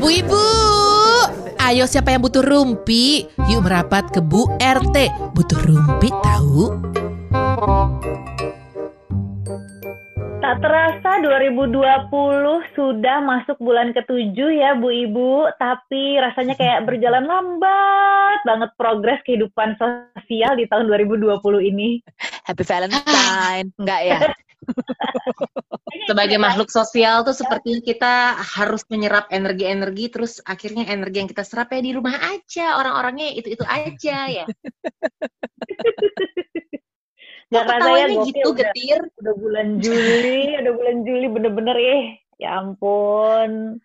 Bu Ibu, ayo siapa yang butuh rumpi? Yuk merapat ke Bu RT. Butuh rumpi tahu? Tak terasa 2020 sudah masuk bulan ketujuh ya Bu Ibu, tapi rasanya kayak berjalan lambat banget progres kehidupan sosial di tahun 2020 ini. Happy Valentine. Enggak ya? Sebagai makhluk sosial tuh sepertinya kita harus menyerap energi-energi terus akhirnya energi yang kita serap ya di rumah aja, orang-orangnya itu-itu aja ya. Gak gokil gitu udah, getir. udah bulan Juli, udah bulan Juli bener-bener eh. Ya ampun.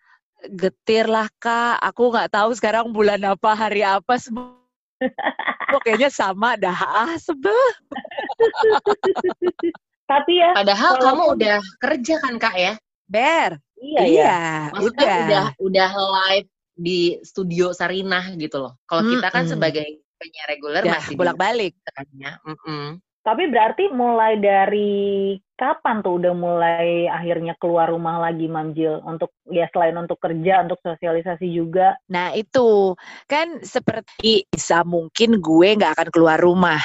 Getir lah kak. Aku nggak tahu sekarang bulan apa, hari apa. Semua kayaknya sama dah. Ah, sebel. Tapi ya, Padahal kamu udah kerja kan Kak ya? Ber. iya ya. Iya, Maksudnya udah. udah udah live di studio Sarinah gitu loh. Kalau kita kan sebagai penyiar reguler Udah masih bolak-balik. bolak Mm-mm. Tapi berarti mulai dari kapan tuh udah mulai akhirnya keluar rumah lagi Mamjil untuk ya selain untuk kerja, untuk sosialisasi juga. Nah itu kan seperti bisa mungkin gue nggak akan keluar rumah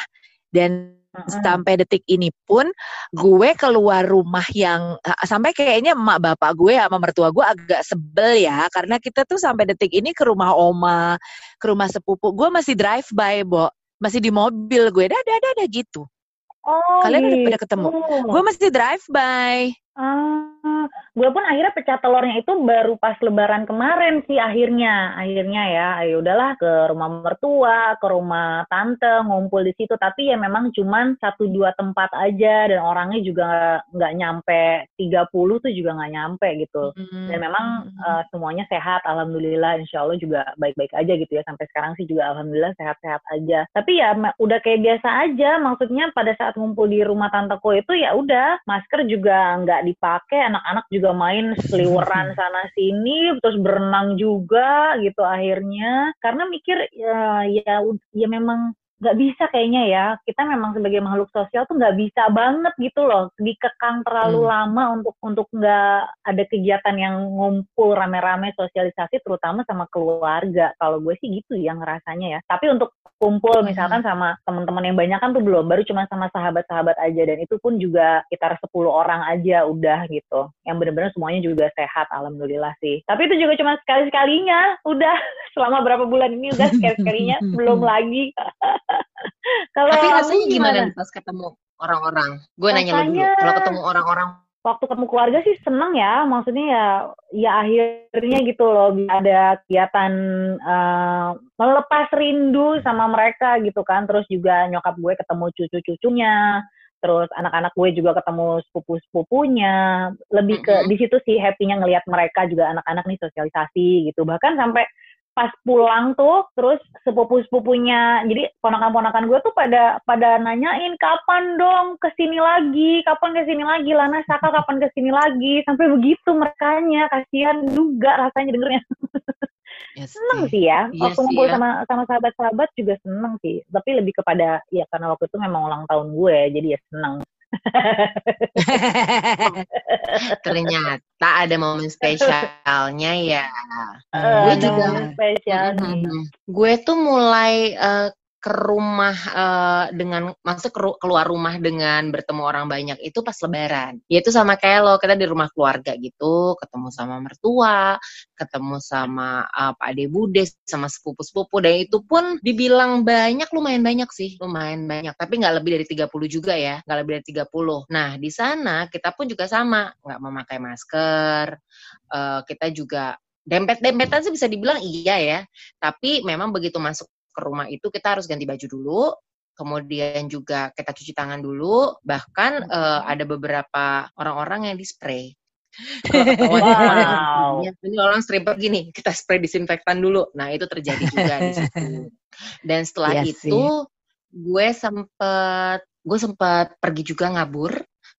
dan Sampai detik ini pun gue keluar rumah yang eh, sampai kayaknya emak bapak gue sama mertua gue agak sebel ya karena kita tuh sampai detik ini ke rumah oma ke rumah sepupu. Gue masih drive by bo. Masih di mobil gue. Dadah dadah gitu. Oh, Kalian udah gitu. pada ketemu? gue masih drive by Ah, gue pun akhirnya pecah telurnya itu baru pas lebaran kemarin sih akhirnya. Akhirnya ya, ayo udahlah ke rumah mertua, ke rumah tante, ngumpul di situ. Tapi ya memang cuman satu dua tempat aja dan orangnya juga nggak nyampe 30 tuh juga nggak nyampe gitu. Dan memang eh, semuanya sehat, alhamdulillah, insya Allah juga baik-baik aja gitu ya. Sampai sekarang sih juga alhamdulillah sehat-sehat aja. Tapi ya udah kayak biasa aja. Maksudnya pada saat ngumpul di rumah tanteku itu ya udah masker juga nggak dipakai, anak-anak juga main seliweran sana sini, terus berenang juga gitu akhirnya. Karena mikir ya ya, ya memang nggak bisa kayaknya ya kita memang sebagai makhluk sosial tuh nggak bisa banget gitu loh dikekang terlalu Hmm. lama untuk untuk nggak ada kegiatan yang ngumpul rame-rame sosialisasi terutama sama keluarga kalau gue sih gitu ya ngerasanya ya tapi untuk kumpul. Misalkan sama teman-teman yang banyak kan tuh belum baru cuma sama sahabat-sahabat aja. Dan itu pun juga sekitar 10 orang aja udah gitu. Yang bener-bener semuanya juga sehat alhamdulillah sih. Tapi itu juga cuma sekali-sekalinya udah. Selama berapa bulan ini udah sekali-sekalinya belum lagi. Kalau Tapi rasanya gimana pas ketemu orang-orang? Gue nanya lu dulu. Kalau ketemu orang-orang waktu ketemu keluarga sih seneng ya. Maksudnya ya ya akhirnya gitu loh ada kegiatan eh, melepas rindu sama mereka gitu kan. Terus juga nyokap gue ketemu cucu-cucunya. Terus anak-anak gue juga ketemu sepupu-sepupunya. Lebih ke Mhm. di situ sih happy-nya ngelihat mereka juga anak-anak nih sosialisasi gitu. Bahkan sampai pas pulang tuh terus sepupu-sepupunya jadi ponakan-ponakan gue tuh pada pada nanyain kapan dong ke sini lagi? Kapan ke sini lagi? Lana Saka kapan ke sini lagi? Sampai begitu merekanya kasihan juga rasanya dengernya. Ya seneng sih. ya Iya waktu sih ngumpul ya. sama sama sahabat-sahabat juga seneng sih. Tapi lebih kepada ya karena waktu itu memang ulang tahun gue jadi ya seneng. Ternyata ada momen spesialnya ya. Eh, Gue juga. momen spesial. Mm-mm. Gue tuh mulai eh, ke rumah eh, dengan masuk keluar rumah dengan bertemu orang banyak itu pas lebaran. Ya itu sama kayak lo, kita di rumah keluarga gitu, ketemu sama mertua, ketemu sama eh, Pak Ade Bude, sama sepupu-sepupu dan itu pun dibilang banyak lumayan banyak sih, lumayan banyak, tapi nggak lebih dari 30 juga ya, nggak lebih dari 30. Nah, di sana kita pun juga sama, nggak memakai masker, eh, kita juga dempet-dempetan sih bisa dibilang iya ya, tapi memang begitu masuk ke rumah itu kita harus ganti baju dulu, kemudian juga kita cuci tangan dulu, bahkan eh, ada beberapa orang-orang yang di spray. Kalau ketahuan Wow. ini, orang stripper gini, kita spray disinfektan dulu. Nah itu terjadi juga di situ. Dan setelah Iya itu gue sempet gue sempet pergi juga ngabur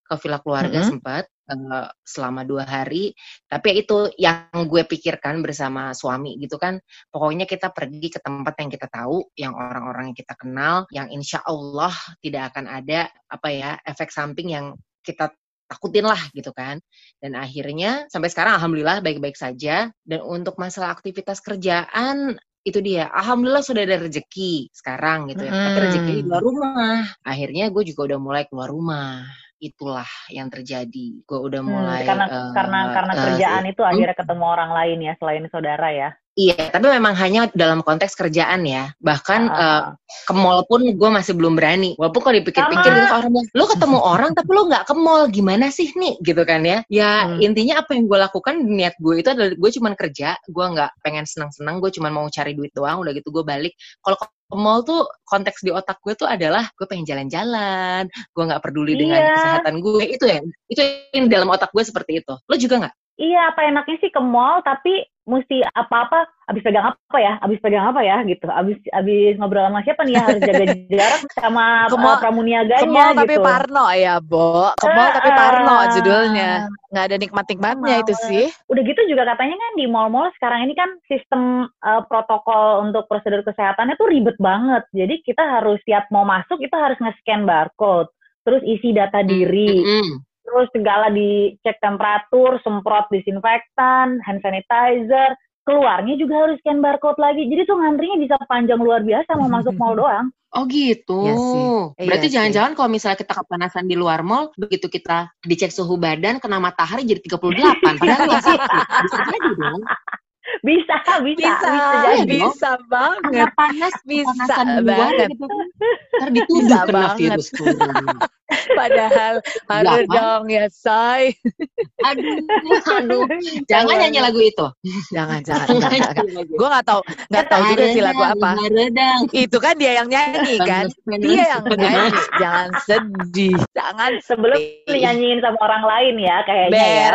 ke villa keluarga Mhm. sempet eh, selama dua hari. Tapi ya itu yang gue pikirkan bersama suami gitu kan. Pokoknya kita pergi ke tempat yang kita tahu, yang orang-orang yang kita kenal, yang insya Allah tidak akan ada apa ya efek samping yang kita takutin lah gitu kan. Dan akhirnya sampai sekarang alhamdulillah baik-baik saja. Dan untuk masalah aktivitas kerjaan itu dia alhamdulillah sudah ada rezeki sekarang gitu ya hmm. tapi rezeki di luar rumah akhirnya gue juga udah mulai keluar rumah itulah yang terjadi. Gue udah mulai hmm, karena uh, karena karena uh, kerjaan uh, itu akhirnya ketemu orang lain ya selain saudara ya Iya, tapi memang hanya dalam konteks kerjaan ya. Bahkan uh. uh, ke mall pun gue masih belum berani. Walaupun kalau dipikir-pikir gitu orang lu ketemu orang tapi lu nggak ke mall, gimana sih nih? Gitu kan ya. Ya hmm. intinya apa yang gue lakukan niat gue itu adalah gue cuma kerja, gue nggak pengen senang-senang, gue cuma mau cari duit doang. Udah gitu gue balik. Kalau ke mall tuh konteks di otak gue tuh adalah gue pengen jalan-jalan, gue nggak peduli dengan iya. kesehatan gue. Itu ya, itu yang dalam otak gue seperti itu. Lo juga nggak? Iya, apa enaknya sih ke mall tapi mesti apa-apa abis pegang apa ya? Abis pegang apa ya? Gitu. Abis abis ngobrol sama siapa nih ya? Harus jaga jarak sama kemol, uh, pramuniaganya kemol gitu. tapi Parno ya Bo. Kemol uh, tapi Parno judulnya. Nggak ada nikmat-nikmatnya itu sih. Udah gitu juga katanya kan di mall-mall sekarang ini kan sistem uh, protokol untuk prosedur kesehatannya tuh ribet banget. Jadi kita harus tiap mau masuk kita harus nge-scan barcode terus isi data diri. mm -hmm terus segala dicek temperatur, semprot disinfektan, hand sanitizer, keluarnya juga harus scan barcode lagi. Jadi tuh ngantrinya bisa panjang luar biasa mau masuk mall doang. Oh gitu. Ya Berarti iya jangan-jangan kalau misalnya kita kepanasan di luar mall, begitu kita dicek suhu badan, kena matahari jadi 38. Padahal nggak sakit. Bisa jadi dong. Bisa, bisa, bisa, bisa jadi. Bisa banget. Karena panas, bisa banget. Gitu. Ntar dituduh kena virus Padahal harus dong ya, say. Aduh, aduh. Jangan nyanyi lagu itu. Jangan, jangan. jangan. Gue gak tau, gak tau juga sih lagu apa. Itu kan dia yang nyanyi kan. Dia yang nyanyi. Jangan sedih. Jangan sebelum nyanyiin sama orang lain ya kayaknya ya.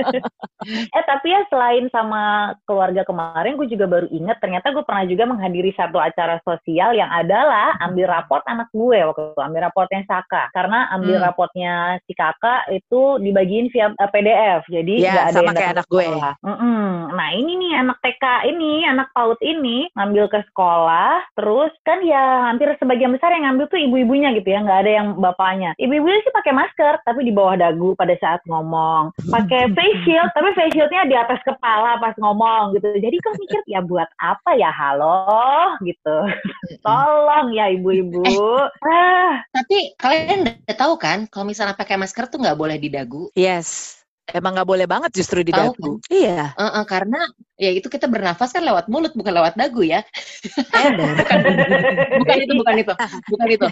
eh tapi ya selain sama keluarga kemarin, gue juga baru inget ternyata gue pernah juga menghadiri satu acara sosial yang adalah ambil raport anak gue waktu itu, ambil raportnya Saka. Karena ambil hmm. rapotnya si kakak itu dibagiin via uh, eh, PDF jadi ya, nggak ada sama yang kayak anak gue. mm -mm. nah ini nih anak TK ini anak PAUD ini ngambil ke sekolah terus kan ya hampir sebagian besar yang ngambil tuh ibu-ibunya gitu ya nggak ada yang bapaknya. Ibu-ibunya sih pakai masker tapi di bawah dagu pada saat ngomong. Pakai face shield tapi face shieldnya di atas kepala pas ngomong gitu. Jadi kok mikir ya buat apa ya halo? gitu. Tolong ya ibu-ibu. Ah. tapi kalian kalian udah tahu kan kalau misalnya pakai masker tuh nggak boleh di dagu? Yes. Emang nggak boleh banget justru di dagu. Kan? Iya. Uh -uh, karena ya itu kita bernafas kan lewat mulut bukan lewat dagu ya. bukan, bukan itu, bukan itu, bukan itu.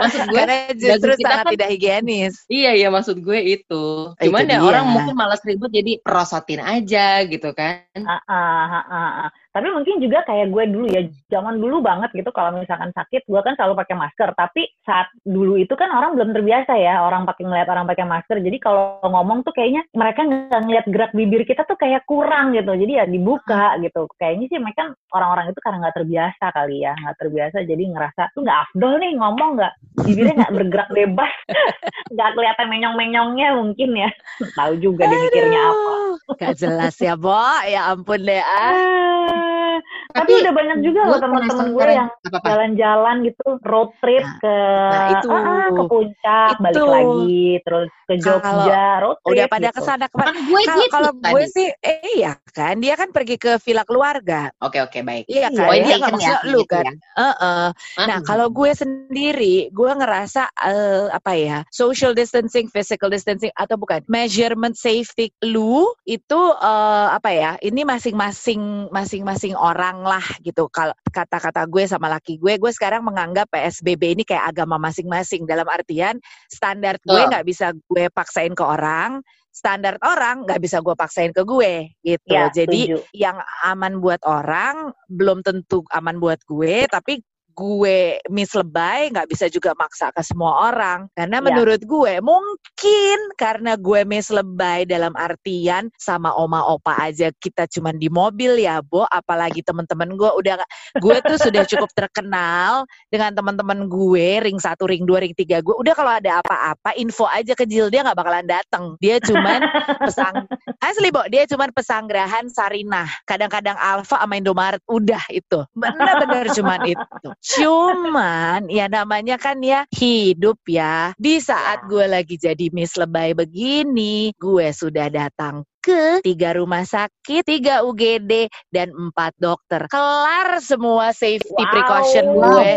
Maksud gue Karena justru kita sangat kan, tidak higienis. Iya, iya maksud gue itu. Cuman itu ya dia. orang mungkin malas ribut jadi perosotin aja gitu kan. Uh, uh, uh, uh. Tapi mungkin juga kayak gue dulu ya, zaman dulu banget gitu kalau misalkan sakit, gue kan selalu pakai masker. Tapi saat dulu itu kan orang belum terbiasa ya, orang pakai ngeliat orang pakai masker. Jadi kalau ngomong tuh kayaknya mereka nggak ngeliat gerak bibir kita tuh kayak kurang gitu. Jadi ya dibuka gitu. Kayaknya sih mereka orang-orang itu karena nggak terbiasa kali ya, nggak terbiasa. Jadi ngerasa tuh nggak afdol nih ngomong nggak bibirnya nggak bergerak bebas, nggak kelihatan menyong-menyongnya mungkin ya. Tahu juga dia mikirnya apa. Gak jelas ya, Bo. Ya ampun deh. Ah. Tapi, tapi udah banyak juga loh teman-teman gue yang jalan-jalan gitu road trip nah, ke nah itu. Ah, ah, ke puncak itu. balik lagi terus ke Jogja road trip udah pada gitu. ke sana ke mana? Gue kalau, gitu kalau gue sih eh iya kan? Dia kan pergi ke villa keluarga. Oke oke baik. Iya kan? Oh, dia nggak maksud ya, lu gitu kan? ya. uh -uh. nah kalau gue sendiri gue ngerasa uh, apa ya social distancing physical distancing atau bukan measurement safety lu itu uh, apa ya ini masing-masing masing-masing orang lah gitu. Kalau kata-kata gue sama laki gue, gue sekarang menganggap PSBB ini kayak agama masing-masing dalam artian standar gue nggak bisa gue paksain ke orang, standar orang nggak bisa gue paksain ke gue gitu. Ya, Jadi yang aman buat orang belum tentu aman buat gue, tapi gue miss lebay nggak bisa juga maksa ke semua orang. Karena ya. menurut gue mungkin karena gue miss lebay dalam artian sama oma opa aja kita cuman di mobil ya bo. Apalagi teman-teman gue udah gue tuh sudah cukup terkenal dengan teman-teman gue ring satu ring dua ring tiga gue. Udah kalau ada apa-apa info aja ke Jill dia nggak bakalan datang dia cuman pesang asli bo. Dia cuman pesanggrahan Sarinah. Kadang-kadang Alfa sama Indomaret udah itu. Benar-benar cuman itu Cuman ya namanya kan ya hidup ya. Di saat gue lagi jadi Miss Lebay begini, gue sudah datang ke tiga rumah sakit, tiga UGD, dan empat dokter. Kelar semua safety Wow. precaution gue.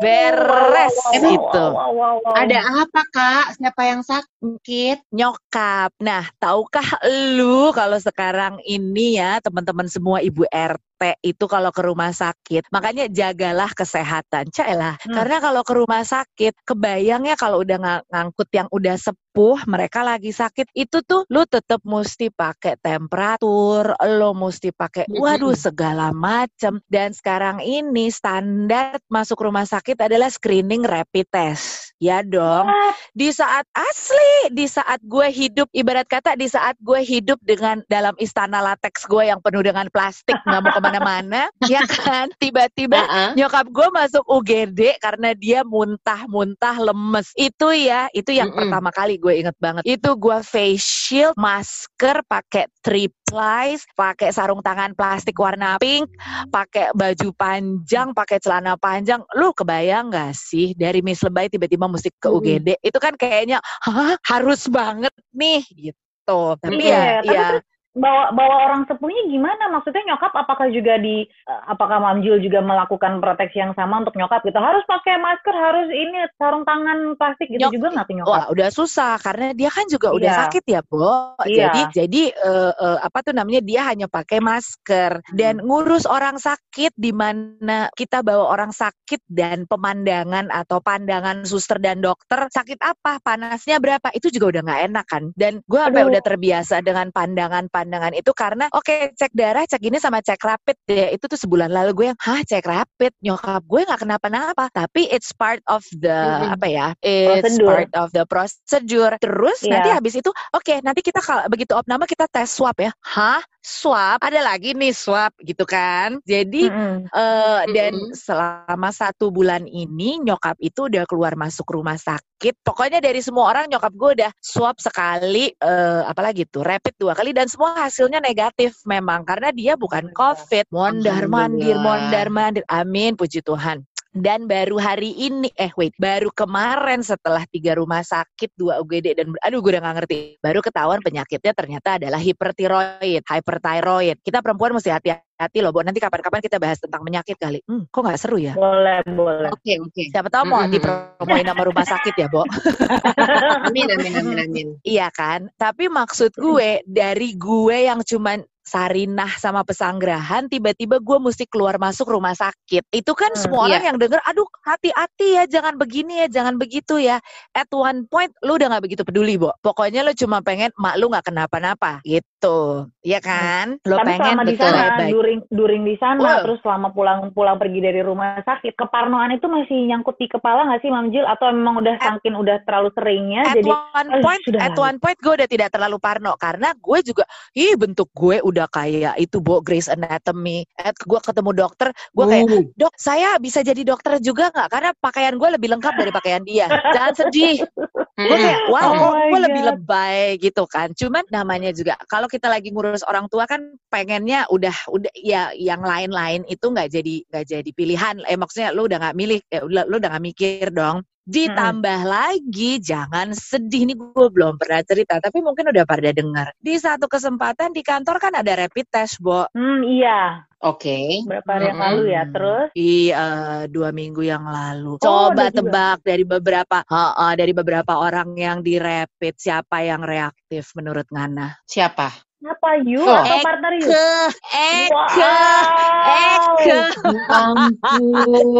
Beres itu. wow, wow, wow. Ada apa kak? Siapa yang sakit? Nyokap. Nah, tahukah lu kalau sekarang ini ya teman-teman semua ibu RT itu kalau ke rumah sakit, makanya jagalah kesehatan. Caelah. Hmm. Karena kalau ke rumah sakit, kebayangnya kalau udah ng- ngangkut yang udah sepuh, mereka lagi sakit, itu tuh lu tetap mesti pakai temperatur, lo mesti pakai Mm-mm. waduh segala macam. Dan sekarang ini standar masuk rumah sakit adalah screening rapid test. Ya dong di saat asli, di saat gue hidup, ibarat kata di saat gue hidup dengan dalam istana latex gue yang penuh dengan plastik, nggak mau ke mana-mana, ya kan? Tiba-tiba Heeh. nyokap gue masuk UGD karena dia muntah-muntah lemes. Itu ya, itu yang Mm-mm. pertama kali gue inget banget. Itu gue face shield, masker, pakai three plies, pakai sarung tangan plastik warna pink, pakai baju panjang, pakai celana panjang. Lu kebayang gak sih dari Miss Lebay tiba-tiba mesti ke. UGD? Itu kan kayaknya, hah harus banget nih gitu. Tapi Iya, ya, tapi ya bawa bawa orang sepuhnya gimana? Maksudnya nyokap apakah juga di eh, apakah Mam Jul juga melakukan proteksi yang sama untuk nyokap gitu? Harus pakai masker, harus ini sarung tangan plastik gitu Nyok- juga nggak nyokap? Wah, udah susah karena dia kan juga udah Iya. sakit ya, Bo. Iya. Jadi jadi eh, eh, apa tuh namanya dia hanya pakai masker dan ngurus orang sakit di mana kita bawa orang sakit dan pemandangan atau pandangan suster dan dokter sakit apa, panasnya berapa, itu juga udah nggak enak kan. Dan gue Aduh. udah terbiasa dengan pandangan-pandangan itu karena oke cek darah, cek ini sama cek rapid ya itu tuh sebulan lalu gue yang hah cek rapid nyokap gue nggak kenapa-napa tapi it's part of the Mm-mm. apa ya it's Prosedur. part of the procedure terus Iya. nanti habis itu oke nanti kita kalau begitu opname kita tes swab ya hah swab ada lagi nih swab gitu kan? Jadi Mm-mm. eh, dan Mm-mm. selama satu bulan ini nyokap itu udah keluar masuk rumah sakit. Pokoknya dari semua orang nyokap gue udah swab sekali eh, apalagi tuh rapid dua kali dan semua hasilnya negatif memang karena dia bukan covid mondar mandir mondar mandir amin puji Tuhan dan baru hari ini eh wait baru kemarin setelah tiga rumah sakit dua UGD dan aduh gue udah gak ngerti baru ketahuan penyakitnya ternyata adalah hipertiroid hyperthyroid kita perempuan mesti hati-hati loh Bu nanti kapan-kapan kita bahas tentang penyakit kali hmm, kok nggak seru ya Boleh, boleh. Oke oke. siapa tahu mau Mm-mm. dipromoin nama rumah sakit ya Bo Amin amin amin amin. Iya kan? Tapi maksud gue dari gue yang cuman Sarinah sama pesanggrahan tiba-tiba gue mesti keluar masuk rumah sakit. Itu kan Hmm, semua orang iya. yang denger, aduh hati-hati ya, jangan begini ya, jangan begitu ya. At one point lu udah nggak begitu peduli, Bo. Pokoknya lu cuma pengen mak lu nggak kenapa-napa gitu. Iya kan? Lu Tapi pengen selama di betul sana, baik. during, during di sana, Wow. terus selama pulang-pulang pergi dari rumah sakit, keparnoan itu masih nyangkut di kepala nggak sih, Mam Jil? Atau memang udah At- udah terlalu seringnya, At jadi one "Ah, point, sudah at lah." one point gue udah tidak terlalu parno karena gue juga, ih bentuk gue udah kayak itu Bo Grey's Anatomy. At gue ketemu dokter, gue kayak Uh, dok saya bisa jadi dokter juga nggak? Karena pakaian gue lebih lengkap dari pakaian dia. Jangan sedih. Gue kayak wow Oh gue lebih lebay gitu kan. Cuman namanya juga kalau kita lagi ngurus orang tua kan pengennya udah udah ya yang lain-lain itu nggak jadi nggak jadi pilihan. Eh maksudnya lu udah nggak milih udah lu udah nggak mikir dong ditambah lagi jangan sedih nih gue belum pernah cerita tapi mungkin udah pada dengar di satu kesempatan di kantor kan ada rapid test bo Hmm, iya. Oke. Berapa hari yang Mm-mm. lalu ya? Terus? Di eh, dua minggu yang lalu. Oh, Coba juga. tebak dari beberapa, Ha-ha, dari beberapa orang yang di rapid siapa yang reaktif menurut Ngana? Siapa? Apa you Oh. atau partner you? Ke, Eke, Wow. Eke. Ya ampun.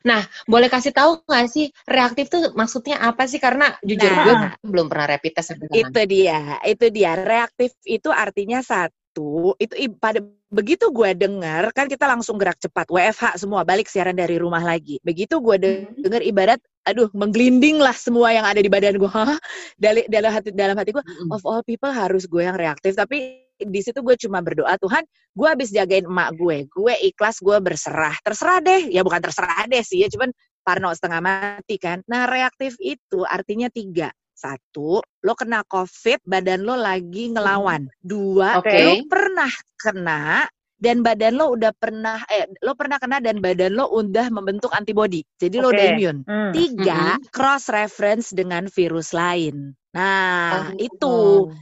Nah, boleh kasih tahu nggak sih reaktif tuh maksudnya apa sih? Karena jujur Nah. gue belum pernah rapid test sekarang. Itu dia, itu dia. Reaktif itu artinya satu, itu i- pada begitu gue dengar kan kita langsung gerak cepat WFH semua balik siaran dari rumah lagi. Begitu gue Hmm. dengar ibarat aduh menggelinding lah semua yang ada di badan gue. Dari dalam hati dalam hati gue of all people harus gue yang reaktif. Tapi di situ gue cuma berdoa Tuhan gue habis jagain emak gue. Gue ikhlas gue berserah. Terserah deh. Ya bukan terserah deh sih ya cuman parno setengah mati kan. Nah reaktif itu artinya tiga. Satu lo kena covid badan lo lagi ngelawan. Dua Oke. lo pernah kena dan badan lo udah pernah eh lo pernah kena dan badan lo udah membentuk antibody. Jadi lo udah immune. Hmm. Tiga, cross reference dengan virus lain. Nah, Oh. itu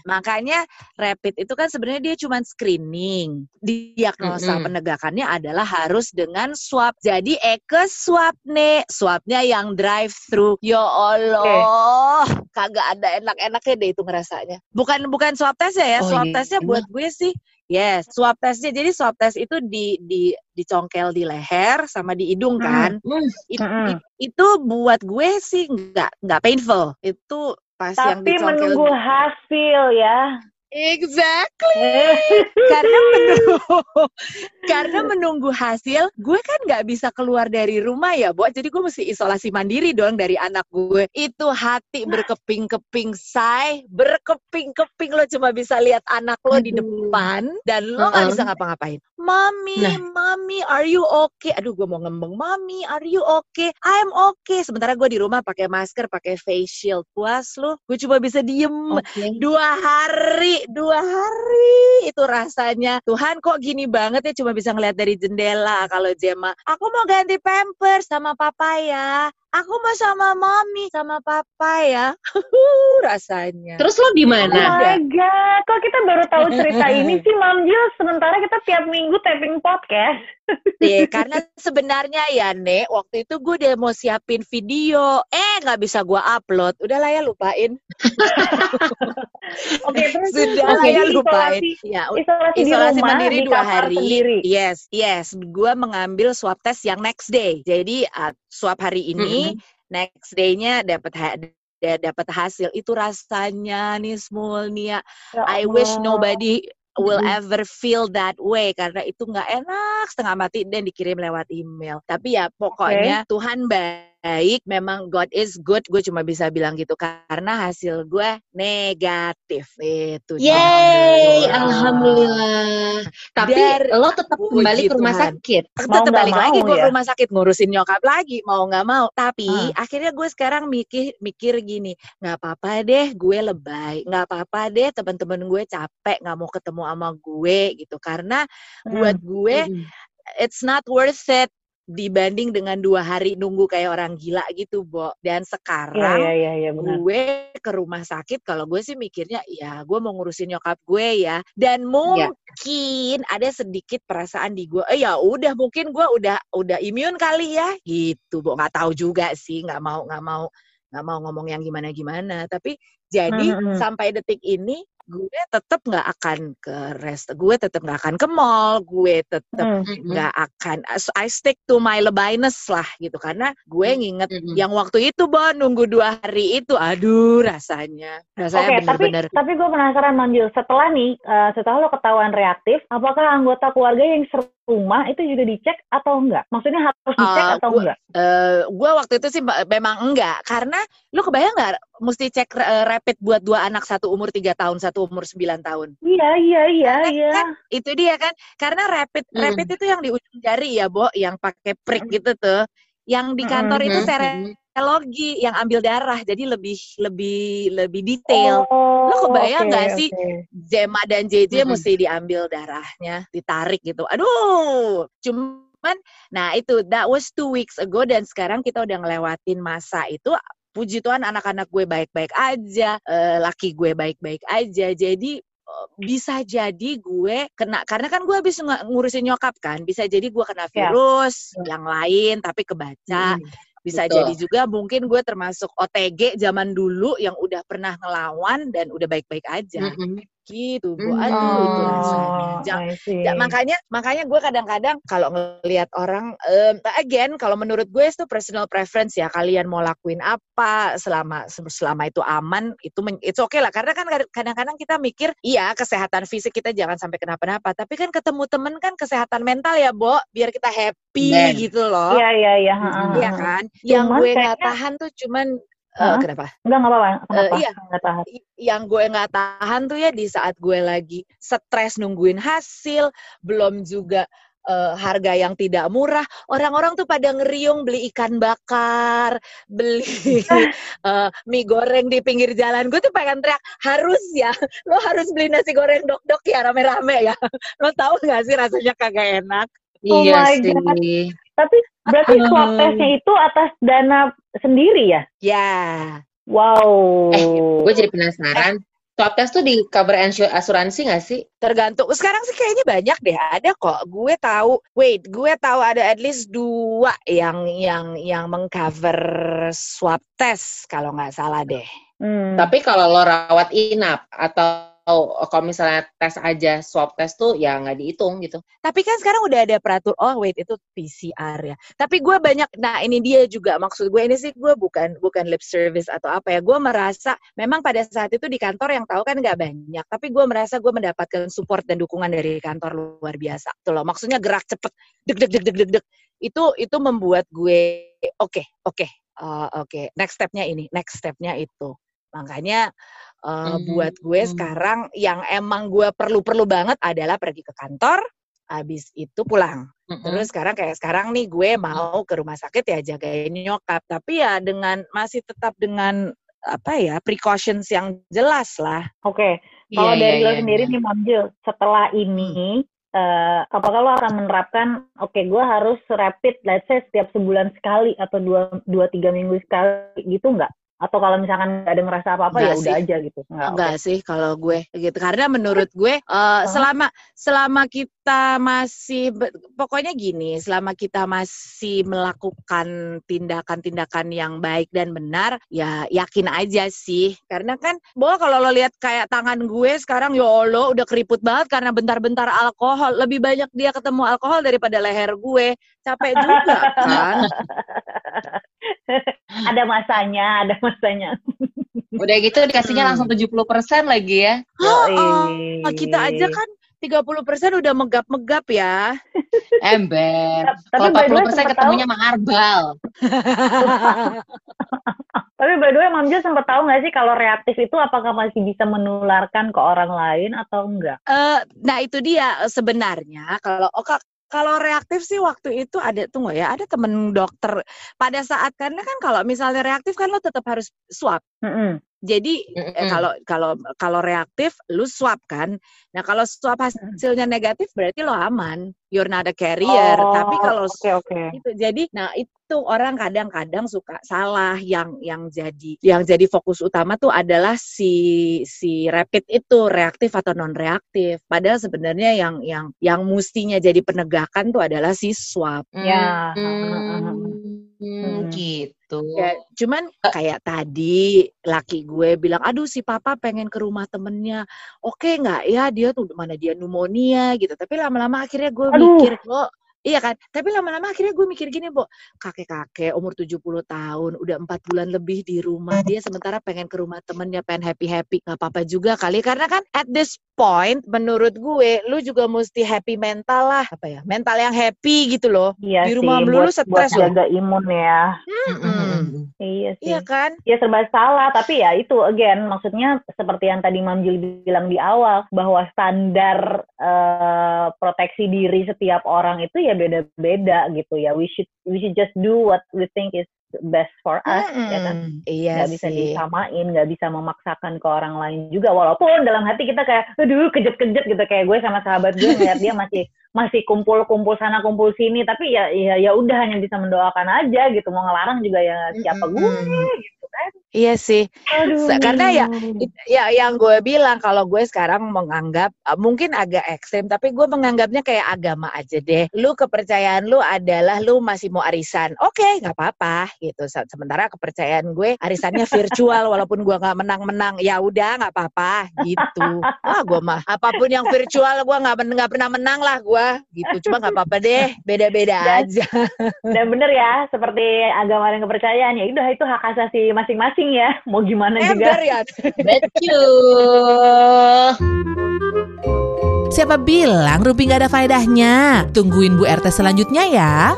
makanya rapid itu kan sebenarnya dia cuma screening. Diagnosa Mm-mm. penegakannya adalah harus dengan swab. Jadi Eke swab nih, swabnya yang drive thru. Ya Allah, kagak ada enak-enaknya deh itu ngerasanya. Bukan bukan swab test ya, Oh, swab iya. testnya buat gue sih Yes, swab testnya. Jadi swab test itu di di dicongkel di leher sama di hidung Hmm. kan. Hmm. It- Mm-mm. it- itu buat gue sih nggak nggak painful. Itu pas yang Tapi dicongkel. menunggu hasil ya. Exactly. karena menunggu karena menunggu hasil, gue kan nggak bisa keluar dari rumah ya, Bo. Jadi gue mesti isolasi mandiri dong dari anak gue. Itu hati berkeping-keping, say, berkeping-keping lo cuma bisa lihat anak lo di depan dan lo nggak bisa ngapa-ngapain. Mami, Nah. mami, are you okay? Aduh, gue mau ngembeng, mami, are you okay? I'm okay. Sementara gue di rumah pakai masker, pakai face shield. Puas lo, gue cuma bisa diem Oke. dua hari dua hari. Itu rasanya Tuhan kok gini banget ya cuma bisa ngeliat dari jendela kalau Jema aku mau ganti pampers sama papa ya. Aku mau sama mami sama papa ya. Rasanya. Terus lo di Oh mana? my god, kok kita baru tahu cerita ini sih Mam Jil? Sementara kita tiap minggu taping podcast. Deh, karena sebenarnya ya Nek, waktu itu gue udah mau siapin video, eh nggak bisa gue upload, udahlah ya lupain, Oke, terus sudah terus ya jadi lupain. isolasi, Ya, isolasi, di isolasi rumah mandiri di dua hari. sendiri. Yes, yes. Gue mengambil swab test yang next day. Jadi uh, swab hari ini, next day-nya dapat dapat hasil. Itu rasanya nih Smulnia. Ya I wish nobody will Mm-mm. ever feel that way karena itu nggak enak setengah mati dan dikirim lewat email. Tapi ya pokoknya Tuhan baik, memang God is good. Gue cuma bisa bilang gitu karena hasil gue negatif itu. Yeay, Alhamdulillah. alhamdulillah. Tapi Dari- lo tetap kembali ke rumah Tuhan. sakit. Mau tetap balik lagi gue ya? ke rumah sakit ngurusin nyokap lagi mau nggak mau tapi Hmm. akhirnya gue sekarang mikir mikir gini nggak apa-apa deh gue lebay nggak apa-apa deh teman-teman gue capek nggak mau ketemu sama gue gitu karena Hmm. buat gue Mm-mm. it's not worth it dibanding dengan dua hari nunggu kayak orang gila gitu Bo dan Iya, sekarang iya, iya, iya, benar. gue ke rumah sakit kalau gue sih mikirnya ya gue mau ngurusin nyokap gue ya dan Ya. mungkin ada sedikit perasaan di gue eh ya udah mungkin gue udah udah imun kali ya gitu bu nggak tahu juga sih nggak mau nggak mau nggak mau ngomong yang gimana gimana tapi jadi Hmm, hmm. sampai detik ini gue tetap nggak akan ke rest gue tetap nggak akan ke mall gue tetap Hmm. Mm-mm. nggak akan I stick to my lebayness lah gitu karena gue Hmm, nginget Mm-mm. yang waktu itu Bo nunggu dua hari itu aduh rasanya rasanya tapi bener-bener tapi gue penasaran. Setelah nih, eh, setelah lo ketahuan reaktif, apakah anggota keluarga yang serumah itu juga dicek atau enggak? Maksudnya harus dicek Eh, atau gua- enggak? eh gue waktu itu sih me- memang enggak karena lu kebayang nggak mesti cek eh, rapid buat dua anak satu umur tiga tahun satu umur sembilan tahun Iya, iya, iya, Karena iya. kan itu dia kan karena rapid Mm. rapid itu yang di ujung jari ya Bo yang pakai prick gitu tuh yang di kantor itu Mm-mm. serologi yang ambil darah jadi lebih lebih lebih detail Oh, Lo kebayang nggak sih? oke. Jema dan JJ Mm-mm. mesti diambil darahnya, ditarik gitu. Aduh, cuman, nah itu that was two weeks ago dan sekarang kita udah ngelewatin masa itu. Puji Tuhan anak-anak gue baik-baik aja, eh, laki gue baik-baik aja. Jadi eh, bisa jadi gue kena karena kan gue habis ng- ngurusin nyokap kan, bisa jadi gue kena Ya. virus yang lain tapi kebaca. Mm. Bisa Betul. jadi juga mungkin gue termasuk OTG zaman dulu yang udah pernah ngelawan dan udah baik-baik aja Mm-mm. Gitu bu Hmm. aduh itu Oh, rasanya Ja- I see. ja- makanya makanya gue kadang-kadang kalau ngelihat orang em, again kalau menurut gue itu personal preference ya kalian mau lakuin apa selama selama itu aman itu men- it's okay lah karena kan kadang-kadang kita mikir iya kesehatan fisik kita jangan sampai kenapa-napa tapi kan ketemu temen kan kesehatan mental ya Bo biar kita happy Ben. gitu loh Iya, iya, iya. Iya kan yang gue nggak tahan tuh cuman eh, Hah? kenapa Enggak, enggak apa-apa. Kenapa? iya. Tahan. Yang gue nggak tahan tuh ya di saat gue lagi stres nungguin hasil, belum juga uh, harga yang tidak murah. Orang-orang tuh pada ngeriung beli ikan bakar, beli uh, mie goreng di pinggir jalan. Gue tuh pengen teriak, harus ya, lo harus beli nasi goreng dok-dok ya rame-rame ya. Lo tahu nggak sih rasanya kagak enak? Oh iya my sih. God. Tapi berarti swab testnya itu atas dana sendiri ya? Ya. Wow. Eh, gue jadi penasaran. Swab test tuh di cover asuransi nggak sih? Tergantung. Sekarang sih kayaknya banyak deh. Ada kok. Gue tahu. Wait, gue tahu ada at least dua yang yang yang mengcover swab test kalau nggak salah deh. Hmm. Tapi kalau lo rawat inap atau kalau misalnya tes aja swab test tuh ya nggak dihitung gitu. Tapi kan sekarang udah ada peratur. Oh wait itu PCR ya. Tapi gue banyak. Nah ini dia juga maksud gue ini sih gue bukan bukan lip service atau apa ya. Gue merasa memang pada saat itu di kantor yang tahu kan nggak banyak. Tapi gue merasa gue mendapatkan support dan dukungan dari kantor luar biasa. Tuh loh. Maksudnya gerak cepet. Deg deg deg deg deg deg. Itu itu membuat gue oke okay, oke okay, uh, oke. Okay. Next stepnya ini. Next stepnya itu. Makanya uh, Hmm. buat gue Hmm. sekarang yang emang gue perlu-perlu banget adalah pergi ke kantor, habis itu pulang. Mm-mm. Terus sekarang kayak sekarang nih gue mau ke rumah sakit ya jagain nyokap, tapi ya dengan masih tetap dengan apa ya precautions yang jelas lah. Oke. Kalau Iya, dari iya, lo iya, sendiri iya. nih Mamjil, setelah ini eh, apakah lo akan menerapkan oke gue harus rapid let's say setiap sebulan sekali atau dua dua tiga minggu sekali gitu nggak atau kalau misalkan nggak ada ngerasa apa-apa ya udah aja gitu. Nggak. Enggak sih kalau gue gitu. Karena menurut gue eh, selama selama kita masih pokoknya gini selama kita masih melakukan tindakan-tindakan yang baik dan benar ya yakin aja sih. Karena kan bahwa kalau lo lihat kayak tangan gue sekarang ya Allah udah keriput banget karena bentar-bentar alkohol. Lebih banyak dia ketemu alkohol daripada leher gue. Capek juga kan ada masanya ada masanya Udah gitu dikasihnya Hmm. langsung 70% lagi ya. Yoi. Ah, kita aja kan 30% udah megap-megap ya Ember. Tapi Kalau by the way 40% sempet ketemunya sama Arbal. Tapi by the way, Mamja sempat tahu nggak sih kalau reaktif itu apakah masih bisa menularkan ke orang lain atau enggak? Eh, nah itu dia sebenarnya kalau oh, kalau reaktif sih waktu itu ada tunggu ya ada temen dokter pada saat karena kan kalau misalnya reaktif kan lo tetap harus swab Mm-mm. Jadi eh, Mm-mm. kalau kalau kalau reaktif lu swab kan? Nah kalau swab hasilnya negatif berarti lo aman. You're not a carrier. Oh, tapi kalau oke oke. itu jadi nah itu orang kadang-kadang suka salah. Yang yang jadi yang jadi fokus utama tuh adalah si si rapid itu reaktif atau non reaktif padahal sebenarnya yang yang yang mestinya jadi penegakan tuh adalah si swab Ya. Hmm, gitu. ya cuman kayak tadi laki gue bilang aduh si papa pengen ke rumah temennya. Oke nggak ya? Dia tuh mana dia pneumonia gitu. Tapi lama-lama akhirnya gue Aduh. mikir kok Iya kan, tapi lama-lama akhirnya gue mikir gini, Bo, kakek-kakek umur 70 tahun, udah empat bulan lebih di rumah, dia sementara pengen ke rumah temennya, pengen happy-happy, nggak apa-apa juga kali, karena kan at this point, menurut gue, lu juga mesti happy mental lah, apa ya, mental yang happy gitu loh, Iya Di sih, rumah melulu buat, stres buat loh. jaga imun ya. Mm-mm. Iya sih. iya kan? Ya serba salah, tapi ya itu again maksudnya seperti yang tadi Mam Jul bilang di awal bahwa standar eh, proteksi diri setiap orang itu ya beda-beda gitu ya. We should we should just do what we think is best for us ya kan. Iya bisa sih. disamain, nggak bisa memaksakan ke orang lain juga. Walaupun dalam hati kita kayak, aduh kejut-kejut gitu kayak gue sama sahabat gue ngeliat dia masih masih kumpul-kumpul sana kumpul sini. Tapi ya ya ya udah hanya bisa mendoakan aja gitu. Mau ngelarang juga ya siapa gue gitu. Iya sih. Aduh. Karena ya ya yang gue bilang kalau gue sekarang menganggap uh, mungkin agak ekstrim tapi gue menganggapnya kayak agama aja deh. Lu kepercayaan lu adalah lu masih mau arisan. Oke nggak apa-apa gitu. Se- sementara kepercayaan gue arisannya virtual walaupun gue nggak menang-menang. Ya udah nggak apa-apa gitu. Ah gue mah apa pun yang virtual gue nggak men- nggak pernah menang lah gue gitu. Cuma nggak apa-apa deh beda-beda aja. Dan bener ya, seperti agama dan kepercayaan ya udah itu hak asasi masing-masing ya. Mau gimana juga. ember ya Betul. Siapa bilang Rumpi nggak ada faedahnya? Tungguin Bu RT selanjutnya ya.